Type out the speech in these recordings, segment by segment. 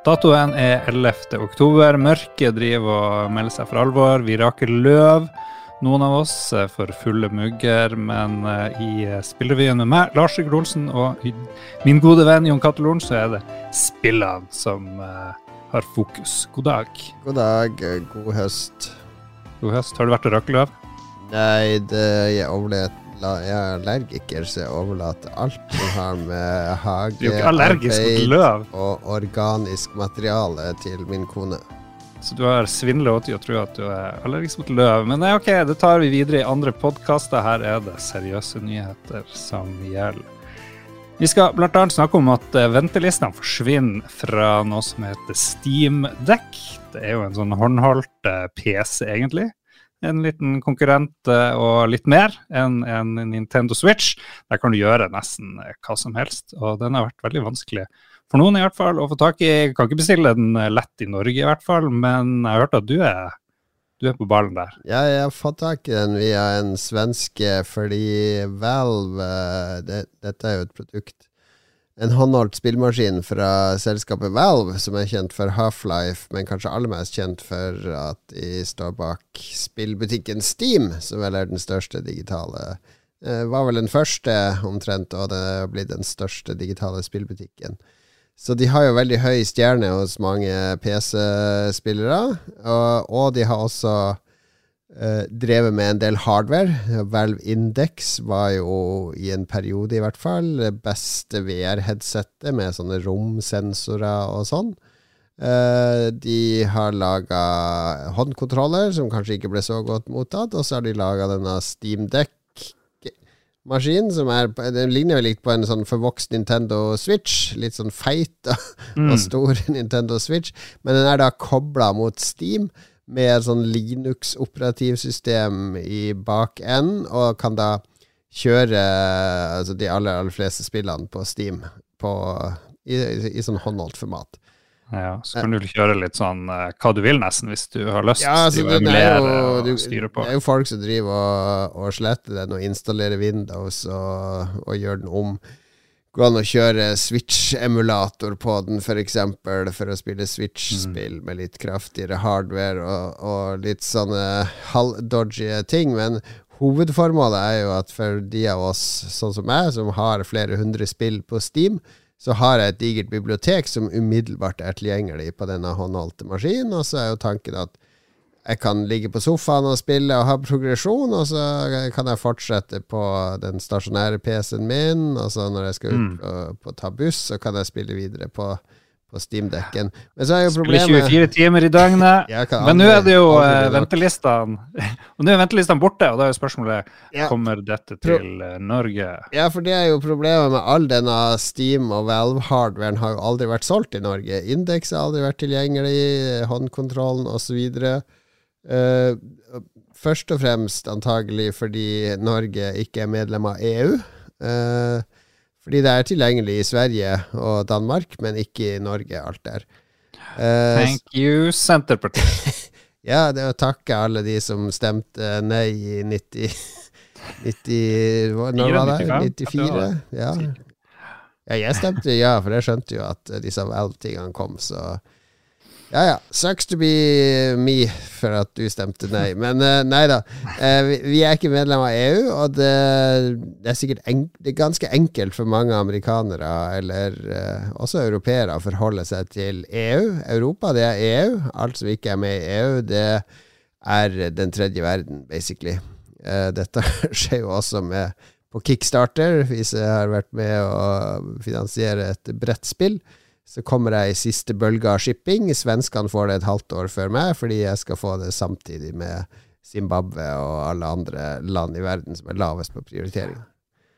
Datoen er 11. oktober. Mørket driver og melder seg for alvor. Vi raker løv, noen av oss, for fulle mugger. Men eh, i spillrevyen med meg, Lars Sigurd Olsen, og min gode venn Jon Cato Loren, så er det spillene som uh, har fokus. God dag. God dag. God høst. God høst. Har du vært og rakt løv? Nei, det, jeg overlevde jeg er allergiker, så jeg overlater alt som har med hagearbeid og organisk materiale til min kone. Så du har svindla til å tro at du er allergisk mot løv. Men nei, ok, det tar vi videre i andre podkaster. Her er det seriøse nyheter som gjelder. Vi skal bl.a. snakke om at eh, ventelistene forsvinner fra noe som heter Steam Deck. Det er jo en sånn håndholdt eh, PC, egentlig en liten konkurrent eh, og litt mer enn en Nintendo Switch. Der kan du gjøre nesten eh, hva som helst, og den har vært veldig vanskelig for noen i hvert fall å få tak i. Jeg kan ikke bestille den eh, lett i Norge i hvert fall, men jeg har hørt at du er, du er på ballen der. Ja, jeg fått tak i den via en svenske fordi Valve det, Dette er jo et produkt en håndholdt spillmaskin fra selskapet Valve, som er kjent for Half-Life, men kanskje aller mest kjent for at de står bak spillbutikken Steam, som vel er den største digitale eh, Var vel den første, omtrent, og det har blitt den største digitale spillbutikken. Så de har jo veldig høy stjerne hos mange PC-spillere, og, og de har også Uh, drevet med en del hardware. Valve Index var jo i en periode, i hvert fall, det beste VR-headsettet med sånne romsensorer og sånn. Uh, de har laga håndkontroller, som kanskje ikke ble så godt mottatt. Og så har de laga denne Steam Deck-maskinen, som er Den ligner jo litt på en sånn forvokst Nintendo Switch. Litt sånn feit og, mm. og stor Nintendo Switch. Men den er da kobla mot Steam med sånn Linux-operativsystem i bakenden, og kan da kjøre altså de aller, aller fleste spillene på Steam på, i, i, i sånn håndholdt format. Ja, Så kan du kjøre litt sånn uh, hva du vil, nesten, hvis du har lyst ja, altså, å emulere og styre på. Det er jo folk som driver og, og sletter den og installerer Windows og, og gjør den om Gå an å kjøre Switch-emulator på den, f.eks., for, eksempel, for å spille Switch-spill mm. med litt kraftigere hardware og, og litt sånne halvdodgy ting. Men hovedformålet er jo at for de av oss, sånn som meg, som har flere hundre spill på Steam, så har jeg et digert bibliotek som umiddelbart er tilgjengelig på denne håndholdte maskinen. Og så er jo tanken at jeg kan ligge på sofaen og spille og ha progresjon, og så kan jeg fortsette på den stasjonære PC-en min. Og så når jeg skal ut mm. og, på ta buss, så kan jeg spille videre på, på Steam-dekken. Men så er jo problemet Spille 24 timer i døgnet. Men nå er det jo uh, ventelistene Og nå er ventelistene borte, og da er jo spørsmålet ja. kommer dette til uh, Norge. Ja, for det er jo problemet med all denne Steam- og Valve-hardwaren har jo aldri vært solgt i Norge. Indeks har aldri vært tilgjengelig, håndkontrollen osv. Uh, først og fremst antagelig fordi Norge ikke er medlem av EU. Uh, fordi det er tilgjengelig i Sverige og Danmark, men ikke i Norge, alt der. Uh, Thank you, Senterpartiet. ja, det er å takke alle de som stemte nei i 90 90 Når var det? 94? Ja. ja, jeg stemte ja, for jeg skjønte jo at disse valgtingene kom, så ja ja. Sucks to be me for at du stemte nei. Men uh, nei da. Uh, vi, vi, er ikke medlem av EU, og det, det er sikkert det er ganske enkelt for mange amerikanere, eller uh, også europeere, å forholde seg til EU. Europa, det er EU. Alt som ikke er med i EU, det er den tredje verden, basically. dette skjer jo også med på Kickstarter, hvis jeg har vært med å finansiere et brettspill. Så kommer jeg i siste bølge av shipping. Svenskene får det et halvt år før meg, fordi jeg skal få det samtidig med Zimbabwe og alle andre land i verden som er lavest på prioritering.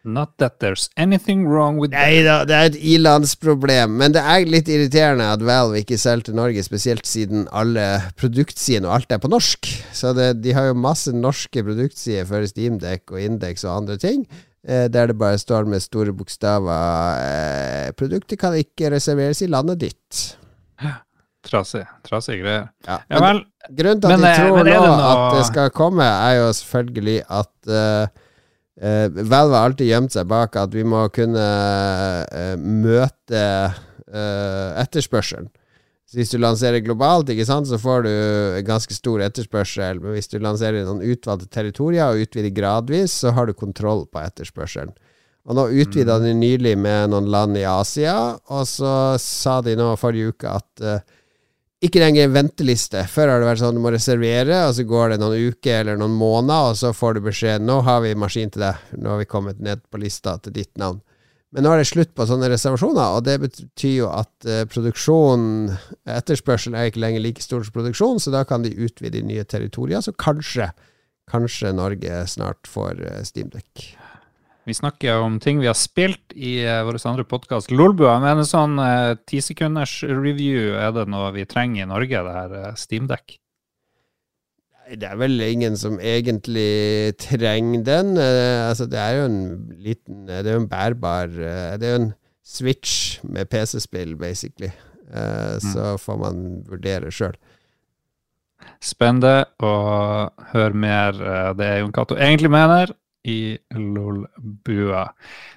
Not that there's anything wrong with that. Nei da, det er et ilandsproblem. Men det er litt irriterende at Valve ikke selger til Norge, spesielt siden alle produktsidene og alt er på norsk. Så det, de har jo masse norske produktsider for Steamdeck og Index og andre ting. Eh, der det bare står med store bokstaver eh, 'Produktet kan ikke reserveres i landet ditt'. Trasig. Trasige greier. Ja, ja vel. Grunnen til at men, de eh, tror nå noe... at det skal komme, er jo selvfølgelig at uh, uh, Valve har alltid gjemt seg bak at vi må kunne uh, møte etterspørselen. Så hvis du lanserer globalt, ikke sant, så får du ganske stor etterspørsel. Men hvis du lanserer i noen utvalgte territorier og utvider gradvis, så har du kontroll på etterspørselen. Og nå utvida mm. de nylig med noen land i Asia, og så sa de nå forrige uke at uh, ikke lenger venteliste. Før har det vært sånn du må reservere, og så går det noen uker eller noen måneder, og så får du beskjed nå har vi maskin til deg, nå har vi kommet ned på lista til ditt navn. Men nå er det slutt på sånne reservasjoner, og det betyr jo at uh, produksjon, etterspørselen er ikke lenger like stor som produksjon, så da kan de utvide i nye territorier, så kanskje, kanskje Norge snart får uh, Steamdeck. Vi snakker om ting vi har spilt i uh, vår andre podkast, Lolbua. Men en sånn ti uh, sekunders review, er det noe vi trenger i Norge, det her uh, Steamdeck? Det er vel ingen som egentlig trenger den. Uh, altså, det er jo en liten Det er jo en bærbar Det er jo en switch med PC-spill, basically. Mm. Så får man vurdere sjøl. Spennende å høre mer det Jon Cato egentlig mener i LOL-bua.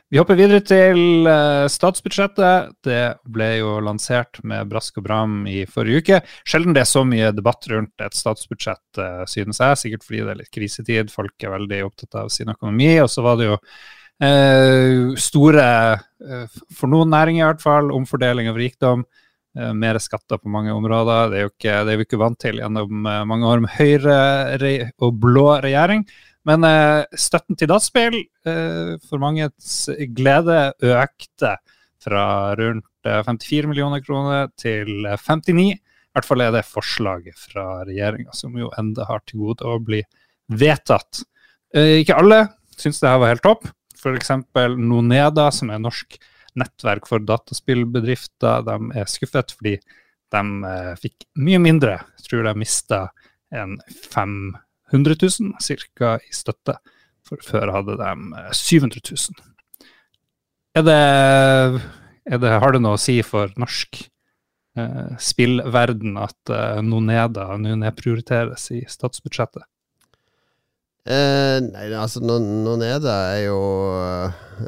Vi hopper videre til uh, statsbudsjettet. Det ble jo lansert med brask og bram i forrige uke. Sjelden det er så mye debatt rundt et statsbudsjett, uh, synes jeg. Sikkert fordi det er litt krisetid. Folk er veldig opptatt av sin økonomi. Og så var det jo eh, store, for noen næringer i hvert fall, omfordeling av rikdom. mer skatter på mange områder. Det er jo ikke, det er vi ikke vant til gjennom mange år med høyre og blå regjering. Men eh, støtten til dataspill, eh, for manges glede, økte fra rundt 54 eh, millioner kroner til 59. I hvert fall er det forslaget fra regjeringa, som jo enda har til gode å bli vedtatt. Ikke alle syns det her var helt topp. F.eks. Noneda, som er norsk nettverk for dataspillbedrifter, de er skuffet fordi de fikk mye mindre. Jeg tror de mista en fem 100 000 ca. i støtte. For før hadde de 700 eh, 000. Er det, er det, har det noe å si for norsk eh, spillverden at eh, Noneda nå nedprioriteres i statsbudsjettet? Eh, nei, altså Noneda er jo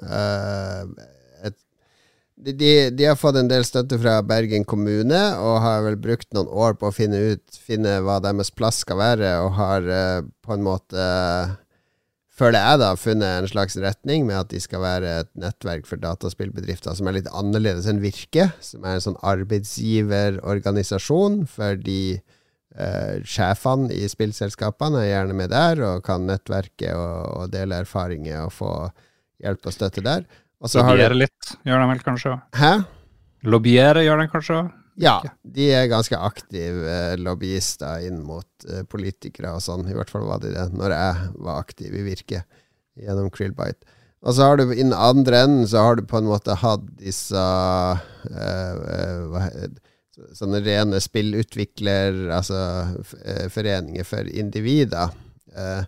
eh, de, de, har fått en del støtte fra Bergen kommune, og har vel brukt noen år på å finne ut finne hva deres plass skal være, og har uh, på en måte, føler jeg, da, funnet en slags retning med at de skal være et nettverk for dataspillbedrifter som er litt annerledes enn Virke, som er en sånn arbeidsgiverorganisasjon for de uh, sjefene i spillselskapene er gjerne med der, og kan nettverke og, og dele erfaringer og få hjelp og støtte der. Lobbyere du... litt, gjør de vel kanskje? Hæ? Lobbyere gjør de kanskje? Ja, de er ganske aktive eh, lobbyister inn mot eh, politikere og sånn. I hvert fall var de det når jeg var aktiv i Virke gjennom Krillbite. Og så har du innen andre enden så har du på en måte hatt disse uh, uh, Sånne rene spillutvikler, altså foreninger for individer. Uh,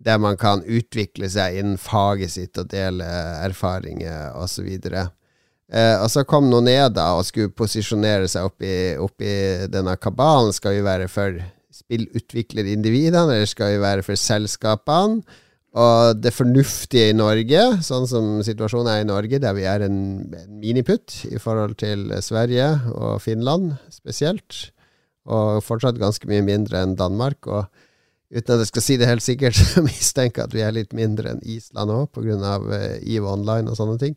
der man kan utvikle seg innen faget sitt og dele erfaringer osv. Eh, og så kom noen ned da og skulle posisjonere seg oppi, oppi denne kabalen. Skal vi være for spillutviklerindividene, eller skal vi være for selskapene? Og det fornuftige i Norge, sånn som situasjonen er i Norge, der vi er en, en miniputt i forhold til Sverige og Finland spesielt, og fortsatt ganske mye mindre enn Danmark. og uten at jeg skal si det helt sikkert, så mistenker jeg at vi er litt mindre enn Island òg, pga. Uh, EVE Online og sånne ting.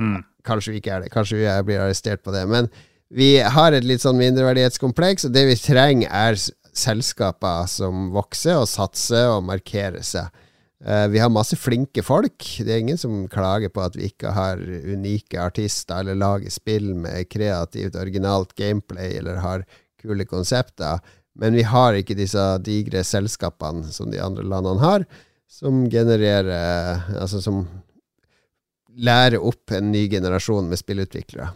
Mm. Kanskje vi ikke er det, kanskje vi blir arrestert på det. Men vi har et litt sånn mindreverdighetskompleks, og det vi trenger, er selskaper som vokser og satser og markerer seg. Uh, vi har masse flinke folk. Det er ingen som klager på at vi ikke har unike artister eller lager spill med kreativt, originalt gameplay eller har kule konsepter. Men vi har ikke disse digre selskapene som de andre landene har, som genererer Altså som lærer opp en ny generasjon med spillutviklere.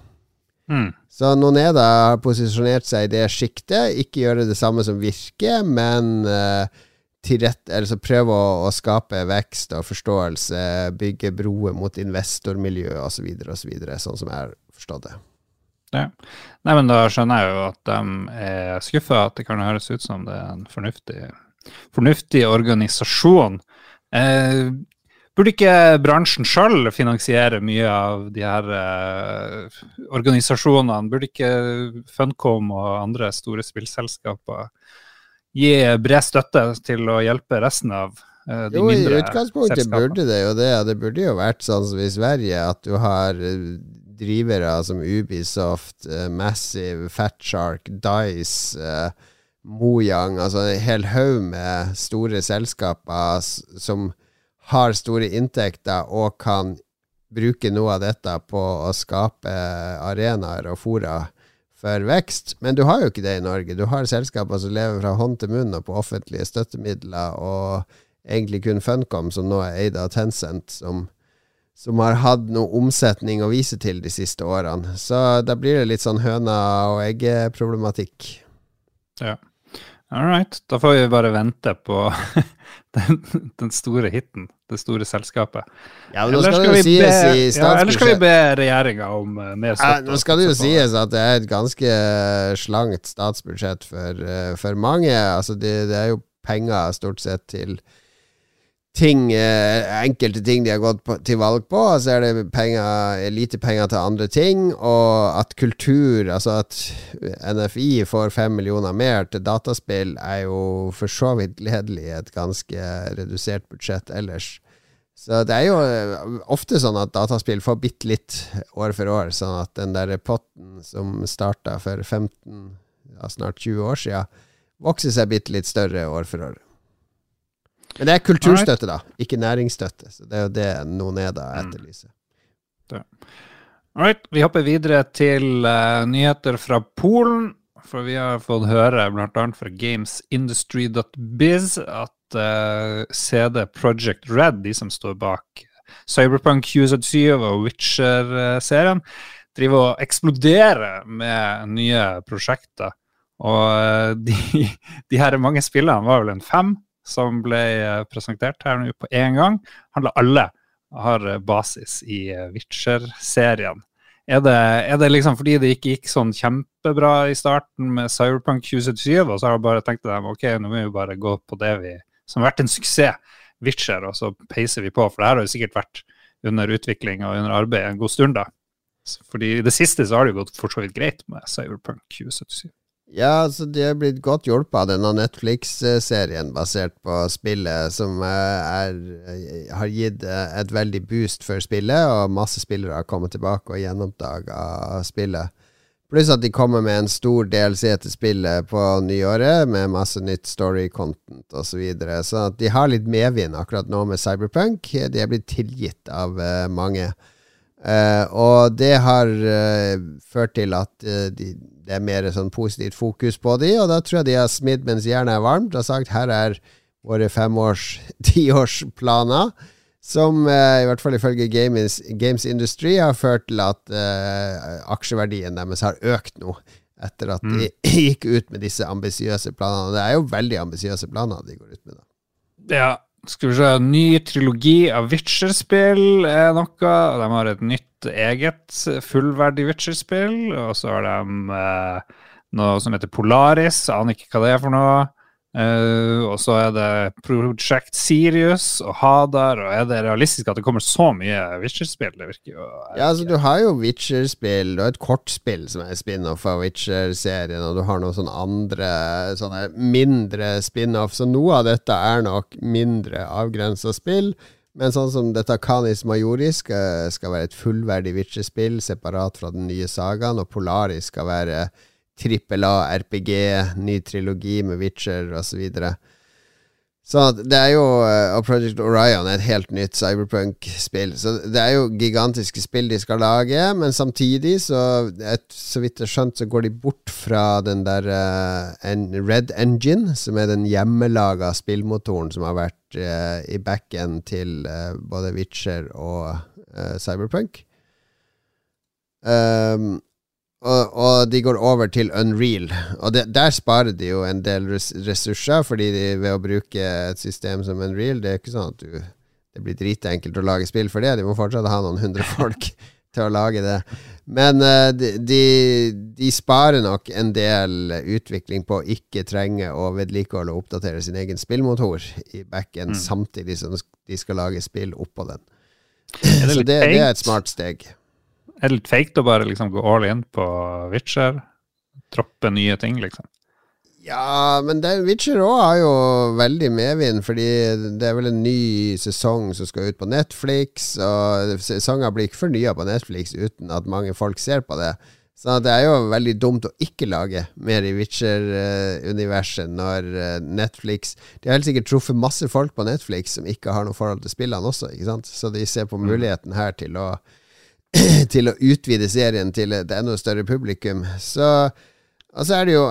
Mm. Så Noneda har posisjonert seg i det sjiktet. Ikke gjøre det samme som Virke, men uh, altså prøve å, å, skape vekst og forståelse, bygge broer mot investormiljø osv., osv., så sånn som jeg har forstått det. Ja. Nei, men da skjønner jeg jo at de er skuffa, at det kan høres ut som det er en fornuftig, fornuftig organisasjon. Eh, Burde ikke bransjen sjøl finansiere mye av de her eh, organisasjonene? Burde ikke Funcom og andre store spillselskaper gi bred støtte til å hjelpe resten av uh, de jo, mindre selskapene? Jo, i utgangspunktet burde det jo det. Det burde jo vært sånn som i Sverige, at du har drivere som Ubisoft, uh, Massive, Fatshark, Dice uh, Mojang, altså en hel haug med store selskaper som har store inntekter og kan bruke noe av dette på å skape arenaer og fora for vekst. Men du har jo ikke det i Norge. Du har selskaper som lever fra hånd til munn og på offentlige støttemidler, og egentlig kun Funcom, som nå er eid av Tencent, som, som har hatt noe omsetning å vise til de siste årene. Så da blir det litt sånn høna og egg-problematikk. Ja. All right. Da får vi bare vente på den, den, store hiten, det store selskapet. Ja, men nå skal, skal det jo sies be, i ja, Eller skal vi be regjeringa om uh, mer støtte? Ja, nå skal det jo sies at det er et ganske slangt statsbudsjett for, uh, for mange. Altså, det, det, er jo penger stort sett til ting, eh, enkelte ting de har gått til valg på, og så er det penger, lite penger til andre ting. Og at kultur, altså at NFI får fem millioner mer til dataspill, er jo for så vidt gledelig i et ganske redusert budsjett ellers. Så det er jo eh, ofte sånn at dataspill får bitte litt år for år, sånn at den der potten som starta for 15, ja, snart 20 år siden, vokser seg bitte litt større år for år. Men det er kulturstøtte, da, ikke næringsstøtte. Så det er jo det noen er da etterlyser. Mm. All right. Vi hopper videre til uh, nyheter fra Polen. For vi har fått høre bl.a. fra gamesindustry.biz at uh, CD Project Red, de som står bak Cyberpunk 2077 og Witcher-serien, driver og eksploderer med nye prosjekter. Og uh, de, de her mange spillene var vel en fem som ble eh, presentert her nå på én gang, handler alle har eh, basis i eh, Witcher-serien. Er er det, liksom fordi det ikke gikk sånn kjempebra i starten med Cyberpunk 2077, og så har jeg bare tenkt dem ok, nå må vi bare gå på det vi, som har vært en suksess, Witcher, og så peiser vi på, for det her har jo sikkert vært under utvikling og under arbeid en god stund, da. Fordi i det siste så har det jo gått for så vidt greit med Cyberpunk 2077. Ja, altså de er blitt godt hjulpet av denne Netflix-serien basert på spillet, som eh, er, eh, har gitt eh, et veldig boost for spillet, og masse spillere har kommet tilbake og gjenoppdaga spillet. Pluss at de kommer med en stor DLC til spillet på nyåret, med masse nytt story-content osv. Så, videre. så de har litt medvind akkurat nå med Cyberpunk. De er blitt tilgitt av mange. Uh, og det har uh, ført til at de det er mer sånn positivt fokus på de, og da tror jeg de har smidd mens jernet er varmt og sagt her er våre femårs-, tiårsplaner, som eh, i hvert fall ifølge Games, Games Industry har ført til at eh, aksjeverdien deres har økt nå, etter at de mm. gikk ut med disse ambisiøse planene. Det er jo veldig ambisiøse planer de går ut med. da. Ja, skal vi se, ny trilogi av Witcher-spill er noe. De har et nytt eget fullverdig Witcher-spill. Og så har de eh, noe som heter Polaris. Aner ikke hva det er for noe. Uh, og så er det Project Sirius og Hadar. Og er det realistisk at det kommer så mye Witcher-spill? Det virker jo Ja, altså du har jo Witcher-spill. Har et kortspill som er spin-off av Witcher-serien, og du har noen sånne andre sånne mindre spin-off. Så noe av dette er nok mindre avgrensa spill. Men sånn som dette Canis Majoris skal, skal være et fullverdig Witcher-spill, separat fra den nye sagaen, og Polaris skal være trippel A, RPG, ny trilogi med Witcher osv. Så, videre. så det er jo eh, Og Project Orion er et helt nytt cyberpunk-spill. Så det er jo gigantiske spill de skal lage, men samtidig, så, et, så vidt jeg har skjønt, så går de bort fra den der uh, Red Engine, som er den hjemmelaga spillmotoren som har vært uh, i backen til uh, både Witcher og Cyberpunk. Um, og, og, de går over til Unreal. Og det, der sparer de jo en del ressurser, fordi de, ved å bruke et system som Unreal Det er ikke sånn at du, det blir dritenkelt å lage spill for det. De må fortsatt ha noen hundre folk til å lage det. Men uh, de, de, de, sparer nok en del utvikling på å ikke trenge å vedlikeholde og oppdatere sin egen spillmotor i backen, mm. samtidig som de skal lage spill oppå den. Så det, det, er et smart steg. Er det litt feigt å bare liksom gå all in på Witcher? Troppe nye ting, liksom? Ja, men det, Witcher òg har jo veldig medvind, fordi det er vel en ny sesong som skal ut på Netflix, og sesonger blir ikke fornya på Netflix uten at mange folk ser på det. Så det er jo veldig dumt å ikke lage mer i Witcher-universet når eh, Netflix De har helt sikkert truffet masse folk på Netflix som ikke har noe forhold til spillene også, ikke sant? så de ser på mm. muligheten her til å, til å utvide serien til et enda større publikum. Så og så er det jo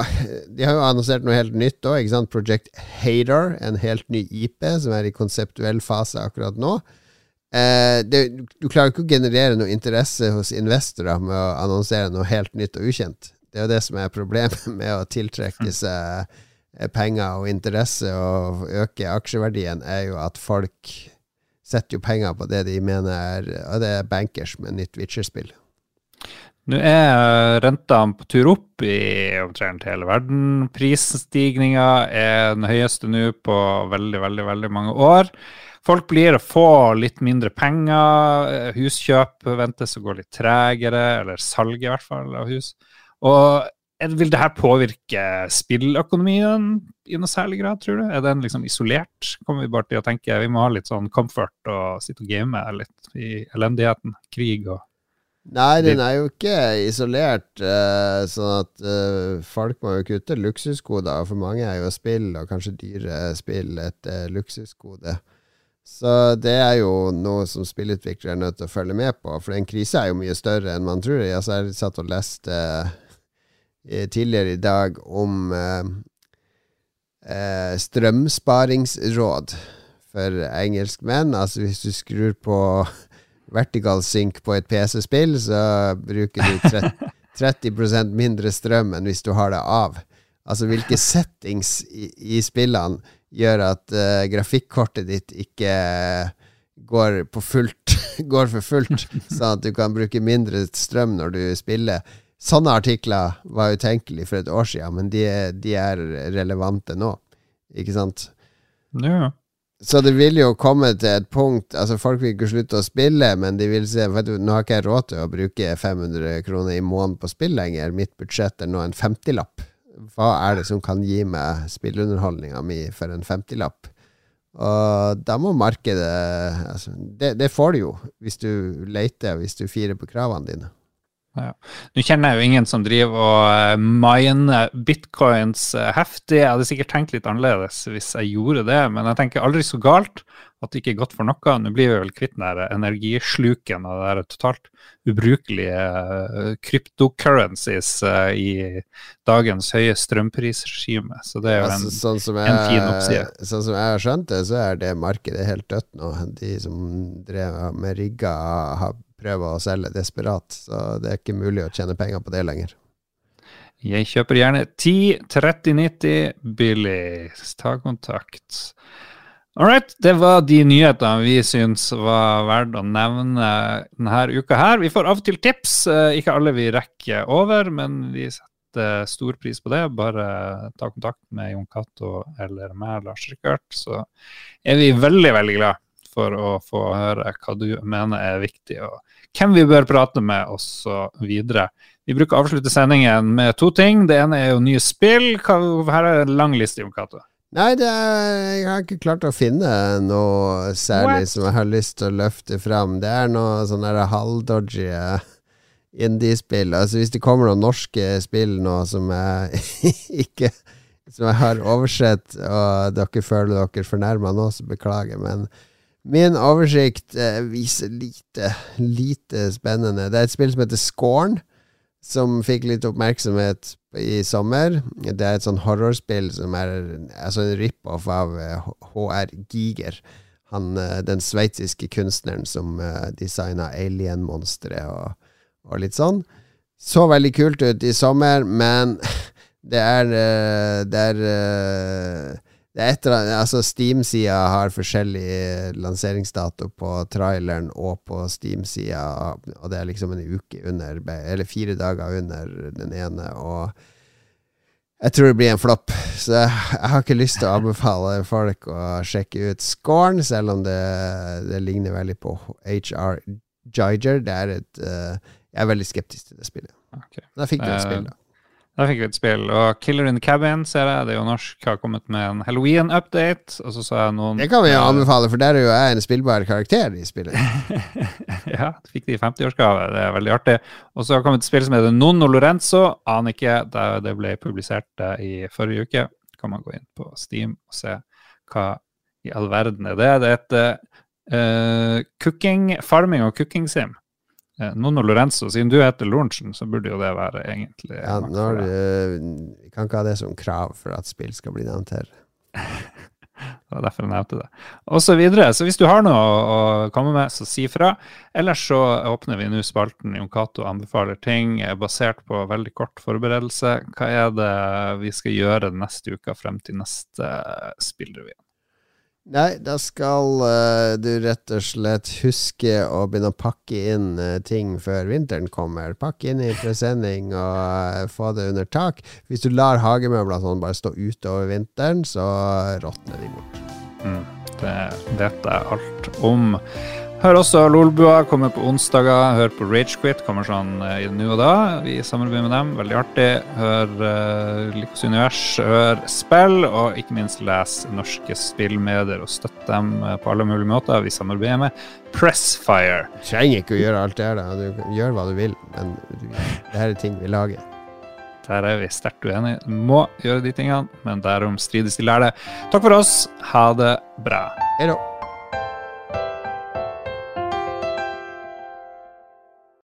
De har jo annonsert noe helt nytt òg. Project Hater, en helt ny IP som er i konseptuell fase akkurat nå. Eh, det, du klarer ikke å generere noe interesse hos investorer med å annonsere noe helt nytt og ukjent. Det er jo det som er problemet med å tiltrekke mm. seg eh, penger og interesse og øke aksjeverdien, er jo at folk setter jo penger på det de mener er det er bankers med nytt Witcher-spill. Nå er rentene på tur opp i omtrent hele verden. Prisstigninga er den høyeste nå på veldig, veldig, veldig mange år. Folk blir å få litt mindre penger. Huskjøp ventes å gå litt tregere, eller salg i hvert fall av hus. Og vil det her påvirke spilløkonomien i noe særlig grad, tror du? Er den liksom isolert? Kommer vi bare til å tenke vi må ha litt sånn comfort og sitte og game litt i elendigheten, krig og Nei, den er jo ikke isolert, uh, sånn at uh, folk må jo kutte luksusgoder. For mange er jo spill, og kanskje dyre spill, et uh, luksusgode. Så det er jo noe som spillutviklere er nødt til å følge med på. For den krise er jo mye større enn man tror. Jeg satt og leste tidligere i dag om strømsparingsråd for engelskmenn. Altså hvis du skrur på vertical sync på et PC-spill, så bruker du 30, 30 mindre strøm enn hvis du har det av. Altså hvilke settings i, i spillene gjør at uh, grafikkortet ditt ikke går, fullt, går for fullt, sånn at du kan bruke mindre strøm når du spiller. Sånne artikler var utenkelig for et år siden, men de, de er relevante nå, ikke sant? Ja. Så det vil jo komme til et punkt Altså Folk vil ikke slutte å spille, men de vil se du, Nå har ikke jeg råd til å bruke 500 kroner i måneden på spill lenger. Mitt budsjett er nå en 50-lapp. Hva er det som kan gi meg spillunderholdninga mi for en 50-lapp? Og da må markedet altså, det, det, får du jo hvis du leter, hvis du firer på kravene dine. Ja. Nå kjenner jeg jo ingen som driver og uh, miner bitcoins uh, heftig. Jeg hadde sikkert tenkt litt annerledes hvis jeg gjorde det, men jeg tenker aldri så galt at det ikke er godt for noe. Nå blir vi vel kvitt den energisluken av det totalt ubrukelige kryptocurrencies uh, i dagens høye strømprisregime. Så det er jo en, altså, sånn jeg, en fin oppside. Sånn som jeg har skjønt det, så er det markedet helt dødt nå. De som drev med rigga, har prøver å selge desperat. Så det er ikke mulig å tjene penger på det lenger. Jeg kjøper gjerne 10 30 90 billig. Ta kontakt. All right, det var de nyhetene vi syns var verdt å nevne denne uka her. Vi får av og til tips. Eh, ikke alle vi rekker over, men vi setter stor pris på det. Bare ta kontakt med Jon Cato eller meg, Lars Rikard, så er vi veldig, veldig glad for å få høre hva du mener er viktig. og hvem vi bør prate med, osv. Vi bruker å avslutte sendingen med to ting. Det ene er jo nye spill. Her er en lang liste, Jon Cato. Nei, er, jeg har ikke klart å finne noe særlig What? som jeg har lyst til å løfte fram. Det er noe sånn halvdodgy indie-spill. Altså Hvis det kommer noen norske spill nå som jeg ikke Som jeg har oversett, og dere føler dere fornærma nå, så beklager. Men Min oversikt eh, viser lite, lite spennende. Det er et spill som heter Scorn, som fikk litt oppmerksomhet i sommer. Det er et sånn horrorspill som er altså en rip-off av HR eh, Giger. Han, eh, den sveitsiske kunstneren som uh, designa alien-monstre og, og, litt sånn. Så veldig kult ut i sommer, men det er, det er det er et eller annet, altså Steam-sida har forskjellig lanseringsdato på traileren og på Steam-sida, og det er liksom en uke under, eller fire dager under den ene. Og jeg tror det blir en flopp. Så jeg har ikke lyst til å anbefale folk å sjekke ut Scorn, selv om det, det ligner veldig på HR Jiger. Det er et uh, Jeg er veldig skeptisk til det spillet. Okay. Da fikk du et uh, spill, da. Der fikk vi et spill. Og Killer in the Cabin ser jeg, det er jo norsk, har kommet med en Halloween-update. Og så sa jeg noen Det kan vi jo anbefale, for der er jo jeg en spillbar karakter i spillet. ja, du fikk det i 50-årsgave. Det er veldig artig. Og så har det kommet et spill som heter Nonno Lorenzo. Aner ikke. Det ble publisert i forrige uke. Kan man gå inn på Steam og se hva i all verden er det. Det er et uh, cooking, farming og cooking sim. Eh, Nono Lorenzo, siden du heter Lorentzen, så burde jo det være egentlig Ja, når, Vi kan ikke ha det som krav for at spill skal bli nevnt her. det var derfor jeg nevnte det. Og så videre. Så hvis du har noe å, komme med, så si fra. Ellers så åpner vi nå spalten Jon Cato anbefaler ting basert på veldig kort forberedelse. Hva er det vi skal gjøre neste uke frem til neste spillrevyen? Nei, da skal uh, du rett og slett huske å begynne å pakke inn uh, ting før vinteren kommer. Pakke inn i presenning og uh, få det under tak. Hvis du lar hagemøbler sånn bare stå ute over vinteren, så råtner de bort. Mm, det dette er alt om. Hør også Lolbua kommer på onsdager. Hør på Ragequit, kommer sånn i nå og da. Vi samarbeider med dem, veldig artig. Hør uh, Likos univers, hør spill, og ikke minst les norske spillmedier og støtt dem på alle mulige måter. Vi samarbeider med Pressfire. Du trenger ikke å gjøre alt det her, da. Du gjør hva du vil, men det her er ting vi lager. Der er vi sterkt uenige. Du må gjøre de tingene, men derom strides de lærde. Takk for oss. Ha det bra. Hei.